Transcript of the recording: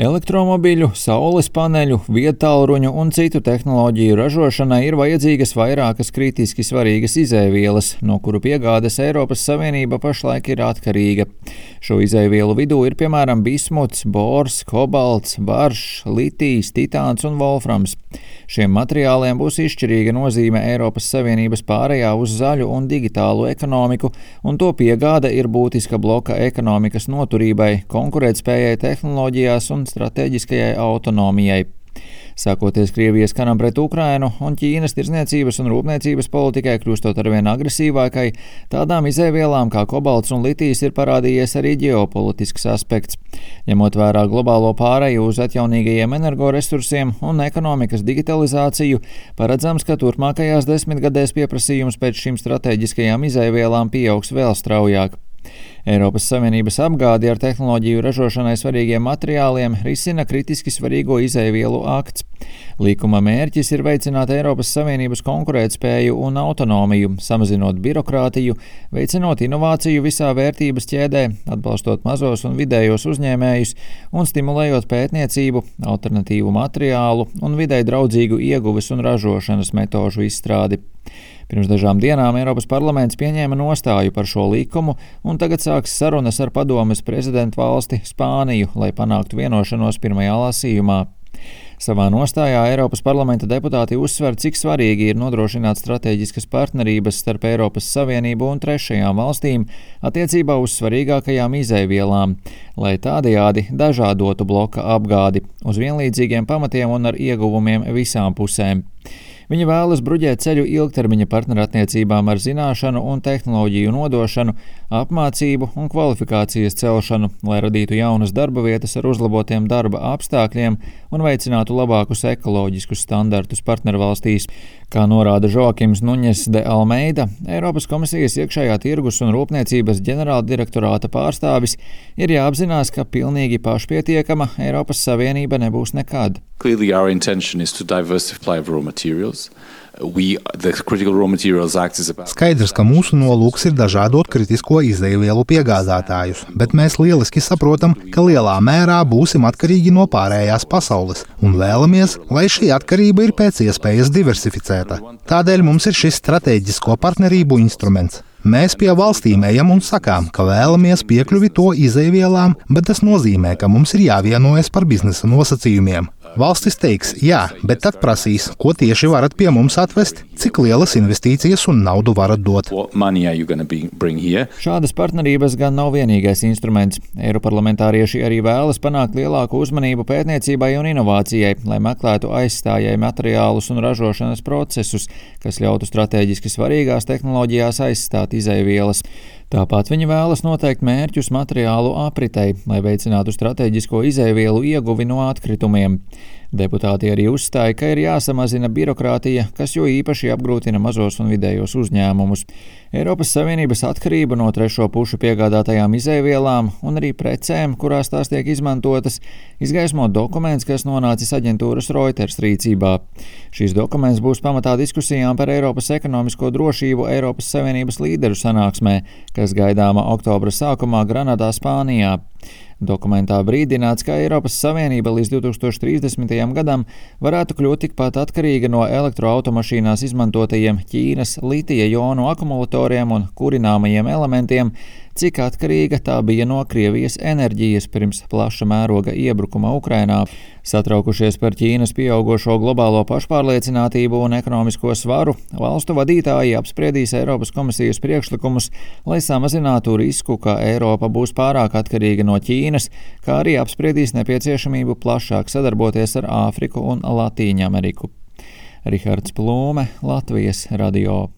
Elektromobīļu, saules paneļu, vietālruņu un citu tehnoloģiju ražošanai ir vajadzīgas vairākas kritiski svarīgas izēvielas, no kuru piegādes Eiropas Savienība pašlaik ir atkarīga. Šo izēvielu vidū ir piemēram bismuts, bors, kobalts, baršs, litijs, titāns un volframs. Šiem materiāliem būs izšķirīga nozīme Eiropas Savienības pārējā uz zaļu un digitālu ekonomiku, un to piegāde ir būtiska bloka ekonomikas noturībai, konkurētspējai tehnoloģijās un stratēģiskajai autonomijai. Sākoties Krievijas karam pret Ukrainu un Ķīnas tirzniecības un rūpniecības politikai kļūstot arvien agresīvākai, tādām izēvielām kā kobalts un litijs ir parādījies arī ģeopolitisks aspekts. Ņemot vērā globālo pāreju uz atjaunīgajiem energoresursiem un ekonomikas digitalizāciju, paredzams, ka turpmākajās desmitgadēs pieprasījums pēc šīm strateģiskajām izēvielām pieaugs vēl straujāk. Eiropas Savienības apgādi ar tehnoloģiju ražošanai svarīgiem materiāliem risina kritiski svarīgo izēvielu akts. Līkuma mērķis ir veicināt Eiropas Savienības konkurētspēju un autonomiju, samazinot birokrātiju, veicinot inovāciju visā vērtības ķēdē, atbalstot mazos un vidējos uzņēmējus un stimulējot pētniecību, alternatīvu materiālu un vidē draudzīgu ieguves un ražošanas metožu izstrādi. Pirms dažām dienām Eiropas parlaments pieņēma nostāju par šo likumu, un tagad sāks sarunas ar padomes prezidentu valsti Spāniju, lai panāktu vienošanos pirmajā lasījumā. Savā nostājā Eiropas parlamenta deputāti uzsver, cik svarīgi ir nodrošināt strateģiskas partnerības starp Eiropas Savienību un trešajām valstīm attiecībā uz svarīgākajām izēvielām, lai tādējādi dažādotu bloka apgādi uz vienlīdzīgiem pamatiem un ar ieguvumiem visām pusēm. Viņa vēlas bruģēt ceļu ilgtermiņa partnerattiecībām ar zināšanu un tehnoloģiju nodošanu, apmācību un kvalifikācijas celšanu, lai radītu jaunas darba vietas ar uzlabotiem darba apstākļiem un veicinātu labākus ekoloģiskus standartus partnervalstīs. Kā norāda Žokims Nuņes de Almeida, Eiropas komisijas iekšējā tirgus un rūpniecības ģenerāla direktorāta pārstāvis, ir jāapzinās, ka pilnīgi pašpietiekama Eiropas Savienība nebūs nekad. Clearly our intention is to diversify raw materials. Skaidrs, ka mūsu nolūks ir dažādot kritisko izdevielu piegādātājus, bet mēs lieliski saprotam, ka lielā mērā būsim atkarīgi no pārējās pasaules un vēlamies, lai šī atkarība ir pēc iespējas diversificēta. Tādēļ mums ir šis strateģisko partnerību instruments. Mēs pie valstīm ejam un sakām, ka vēlamies piekļuvi to izēvielām, bet tas nozīmē, ka mums ir jāvienojas par biznesa nosacījumiem. Valstis teiks, jā, bet tad prasīs, ko tieši varat pie mums atvest, cik lielas investīcijas un naudu varat dot. Šādas partnerības gan nav vienīgais instruments. Eiroparlamentārieši arī vēlas panākt lielāku uzmanību pētniecībai un inovācijai, lai meklētu aizstājēju materiālus un ražošanas procesus, kas ļautu strateģiski svarīgās tehnoloģijās aizstāt izēvielas. Tāpat viņi vēlas noteikt mērķus materiālu apritei, lai veicinātu strateģisko izēvielu ieguvi no atkritumiem. Deputāti arī uzstāja, ka ir jāsamazina birokrātija, kas jo īpaši apgrūtina mazos un vidējos uzņēmumus. Eiropas Savienības atkarība no trešo pušu piegādātajām izēvielām un arī precēm, kurās tās tiek izmantotas, izgaismo dokuments, kas nonācis aģentūras Reuters rīcībā. Šīs dokuments būs pamatā diskusijām par Eiropas ekonomisko drošību Eiropas Savienības līderu sanāksmē, kas gaidāma oktobra sākumā Granadā, Spānijā. Dokumentā brīdināts, ka Eiropas Savienība līdz 2030. gadam varētu kļūt tikpat atkarīga no elektroautomašīnās izmantotajiem Ķīnas litija jonu akumulatoriem un kurināmajiem elementiem, cik atkarīga tā bija no Krievijas enerģijas pirms plaša mēroga iebrukuma Ukrainā. Satraukušies par Ķīnas pieaugušo globālo pašpārliecinātību un ekonomisko svaru, valstu vadītāji apspriedīs Eiropas komisijas priekšlikumus, lai samazinātu risku, ka Eiropa būs pārāk atkarīga no Ķīnas, kā arī apspriedīs nepieciešamību plašāk sadarboties ar Āfriku un Latīņu Ameriku. Rihards Plūme, Latvijas radio.